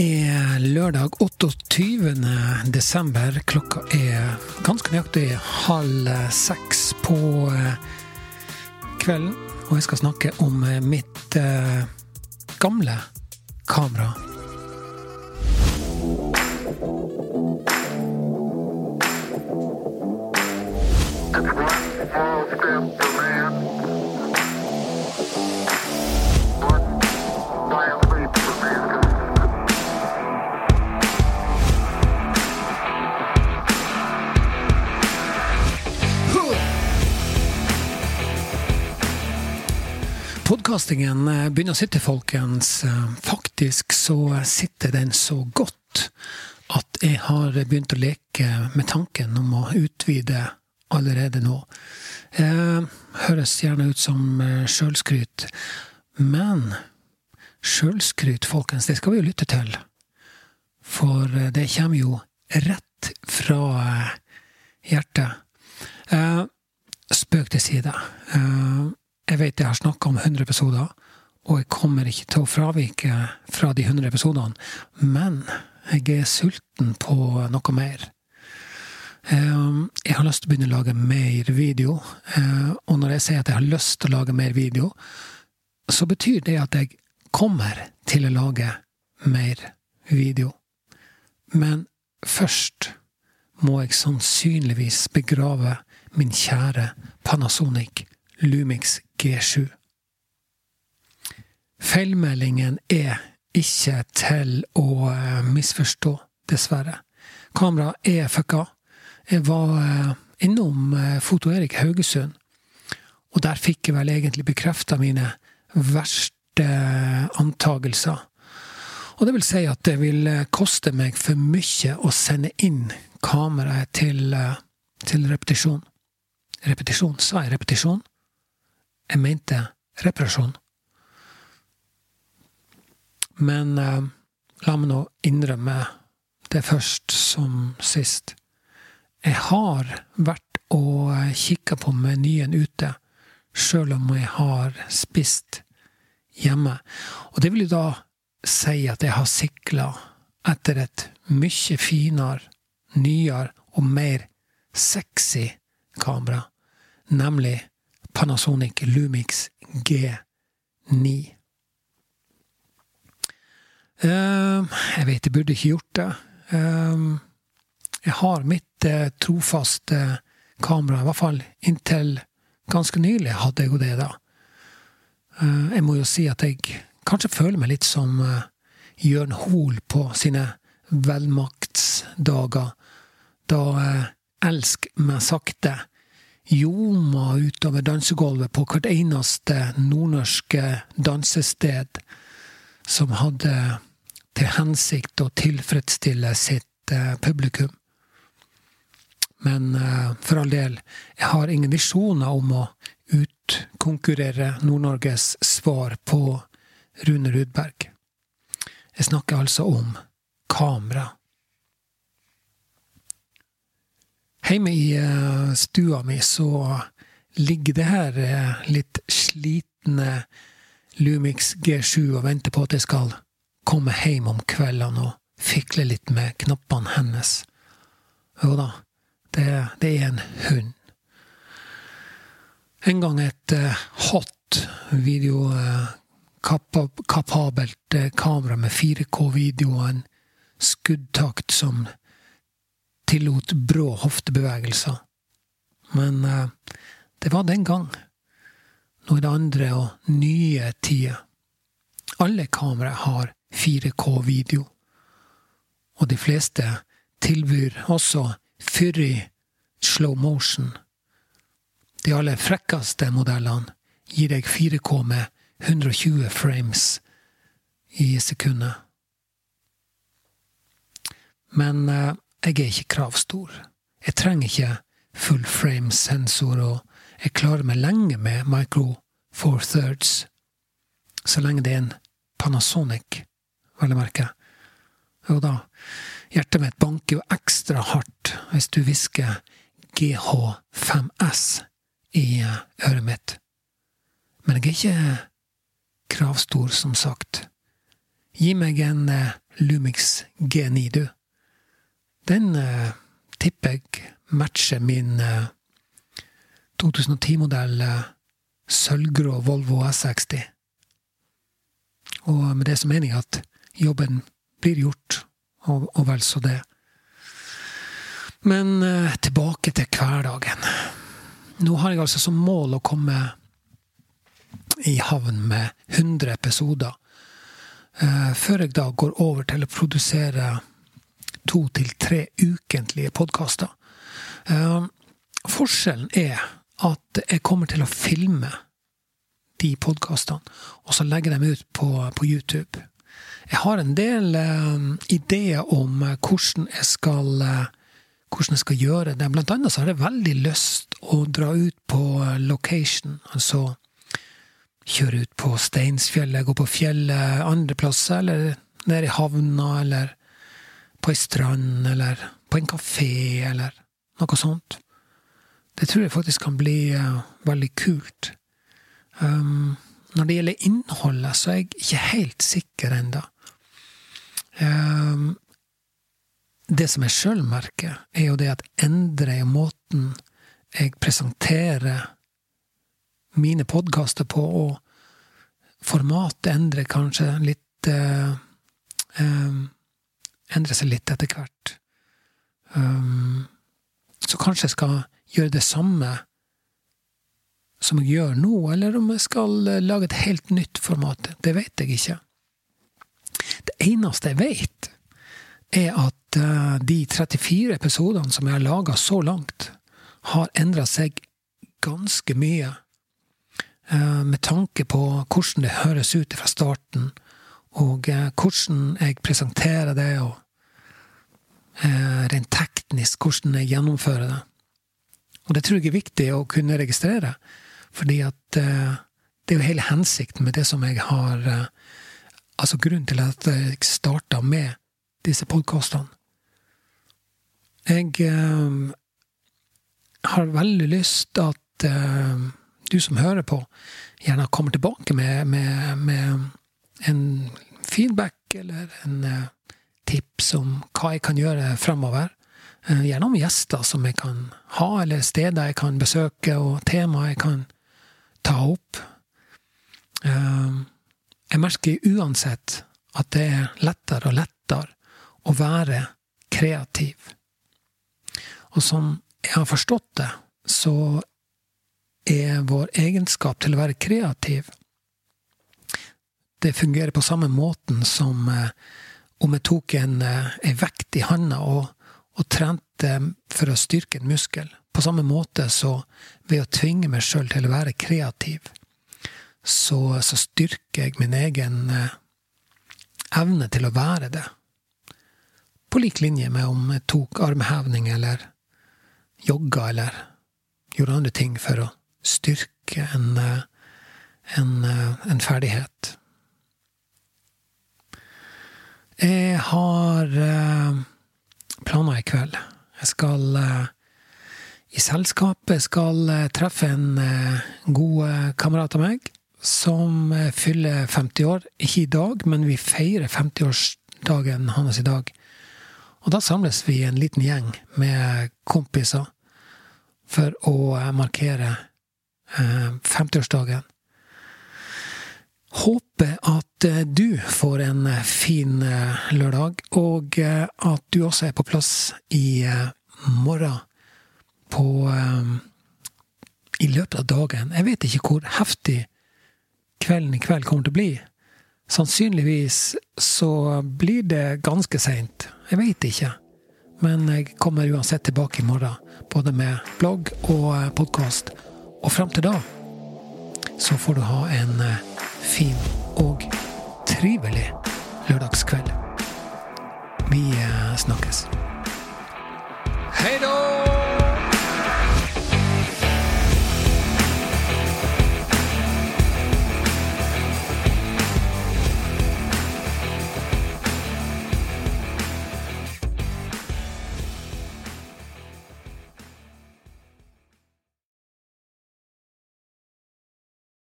er lørdag 28. desember. Klokka er ganske nøyaktig halv seks på eh, kvelden. Og jeg skal snakke om eh, mitt eh, gamle kamera. It's one small step for man, Podkastingen eh, begynner å sitte, folkens. Eh, Faktisk så sitter den så godt at jeg har begynt å leke med tanken om å utvide allerede nå. Eh, høres gjerne ut som eh, sjølskryt, men sjølskryt, folkens, det skal vi jo lytte til. For det kommer jo rett fra hjertet. Eh, spøk til side. Eh, jeg vet jeg har snakka om 100 episoder, og jeg kommer ikke til å fravike fra de 100 episodene, men jeg er sulten på noe mer. Eh, Jeg har lyst til å begynne å lage mer video, eh, og når jeg sier at jeg har lyst til å lage mer video, så betyr det at jeg kommer til å lage mer video. Men først må jeg sannsynligvis begrave min kjære Panasonic Lumix G7. Feilmeldingen er ikke til å eh, misforstå, dessverre. Kameraet er fucka. Jeg var eh, innom eh, Foto Erik Haugesund, og der fikk jeg vel egentlig bekrefta mine verste antagelser. Og det vil si at det vil koste meg for mye å sende inn kameraet til, til repetisjon. Repetisjon? Sa jeg repetisjon? Jeg mente reparasjon. Men eh, la meg nå innrømme det først som sist. Jeg har vært og kikka på menyen ute, sjøl om jeg har spist hjemme. Og det vil jo da si at jeg har sikla etter et mye finere, nyere og mer sexy kamera, nemlig Panasonic Lumix G9. Eh, jeg vet jeg burde ikke gjort det. Eh, jeg har mitt eh, trofaste kamera, i hvert fall inntil ganske nylig hadde jeg jo det, da. Eh, Jeg må jo si at jeg kanskje føler meg litt som eh, Jørn Hoel på sine velmaktsdager, da eh, Elsk meg sakte ljoma utover dansegulvet på hvert eneste nordnorske dansested som hadde til hensikt å tilfredsstille sitt eh, publikum. Men eh, for all del, jeg har ingen visjoner om å utkonkurrere Nord-Norges svar på Rune Rudberg. Jeg snakker altså om kamera. Hjemme i eh, stua mi så ligger det her eh, litt slitne Lumix G7 og venter på at jeg skal komme hjem om kveldene og fikle litt med knappene hennes. Jo da, det, det er en hund. En gang et eh, hot videokapabelt kamera med 4K-video og en skuddtakt som tillot brå hoftebevegelser. Men eh, det var den gang. Nå er det andre og nye tider. Alle kamera har 4K-video, og de fleste tilbyr også fyrig slow motion. De aller frekkeste modellene gir deg 4K med 120 frames i sekundet. Men eh, jeg er ikke kravstor. Jeg trenger ikke full frame-sensor, og jeg klarer meg lenge med micro four thirds, så lenge det er en Panasonic, vel å merke. Jo da, hjertet mitt banker jo ekstra hardt hvis du hvisker GH5S i øret mitt. Men jeg er ikke kravstor, som sagt. Gi meg en eh, Lumix G9, du. Den eh, tipper jeg matcher min eh, 2010-modell eh, sølvgrå Volvo S60. Og med det så mener jeg at jobben blir gjort, og, og vel så det. Men eh, tilbake til hverdagen. Nå har jeg altså som mål å komme i havn med 100 episoder. Eh, før jeg da går over til å produsere to til tre ukentlige podkaster. Eh, forskjellen er at jeg kommer til å filme de podkastene, og så legge dem ut på, på YouTube. Jeg har en del eh, ideer om eh, hvordan jeg skal eh, hvordan jeg skal gjøre det. Blant annet så har jeg veldig lyst å dra ut på eh, location. Altså kjøre ut på Steinsfjellet, gå på fjellet andre plasser, eller nede i havna, eller på ei strand, eller på en kafé, eller noe sånt. Det tror jeg faktisk kan bli uh, veldig kult. Um, når det gjelder innholdet, så er jeg ikke helt sikker ennå. Um, det som jeg sjøl merker, er jo det at endrer jeg måten jeg presenterer mine podkaster på, og formatet endrer kanskje litt uh, eh, Endrer seg litt etter hvert. Um, så kanskje jeg skal gjøre det samme som jeg gjør nå, eller om jeg skal eh, lage et helt nytt format. Det vet jeg ikke. Det eneste jeg vet, er at uh, de 34 episodene som jeg har laga så langt, har endra seg ganske mye. Uh, med tanke på hvordan det høres ut fra starten, og uh, hvordan jeg presenterer det, og rent teknisk hvordan jeg gjennomfører det. Og det tror jeg er viktig å kunne registrere, fordi at det er jo hele hensikten med det som jeg har Altså grunnen til at jeg starta med disse podkastene. Jeg eh, har veldig lyst at eh, du som hører på, gjerne kommer tilbake med, med, med en feedback eller en eh, tips om hva jeg kan gjøre framover. Eh, gjerne om gjester som jeg kan ha, eller steder jeg kan besøke, og temaer jeg kan ta opp. Eh, jeg merker uansett at det er lettere og lettere å være kreativ. Og som jeg har forstått det, så er vår egenskap til å være kreativ Det fungerer på samme måten som eh, om jeg tok en, eh, en vekt i handa og, og trente for å styrke en muskel. På samme måte så ved å tvinge meg sjøl til å være kreativ, så, så styrker jeg min egen eh, evne til å være det. På lik linje med om jeg tok armhevning eller jogga eller gjorde andre ting for å styrke en, eh, en, eh, en ferdighet. Jeg har planer i kveld. Jeg skal i selskapet skal treffe en god kamerat av meg som fyller 50 år. Ikke i dag, men vi feirer 50-årsdagen hans i dag. Og da samles vi en liten gjeng med kompiser for å markere 50-årsdagen. Håper at du får en fin lørdag, og at du også er på plass i morgen på I løpet av dagen. Jeg vet ikke hvor heftig kvelden i kveld kommer til å bli. Sannsynligvis så blir det ganske seint. Jeg veit ikke. Men jeg kommer uansett tilbake i morgen, både med blogg og podkast. Og fram til da så får du ha en fin og trivelig lørdagskveld. Vi snakkes. Hei da!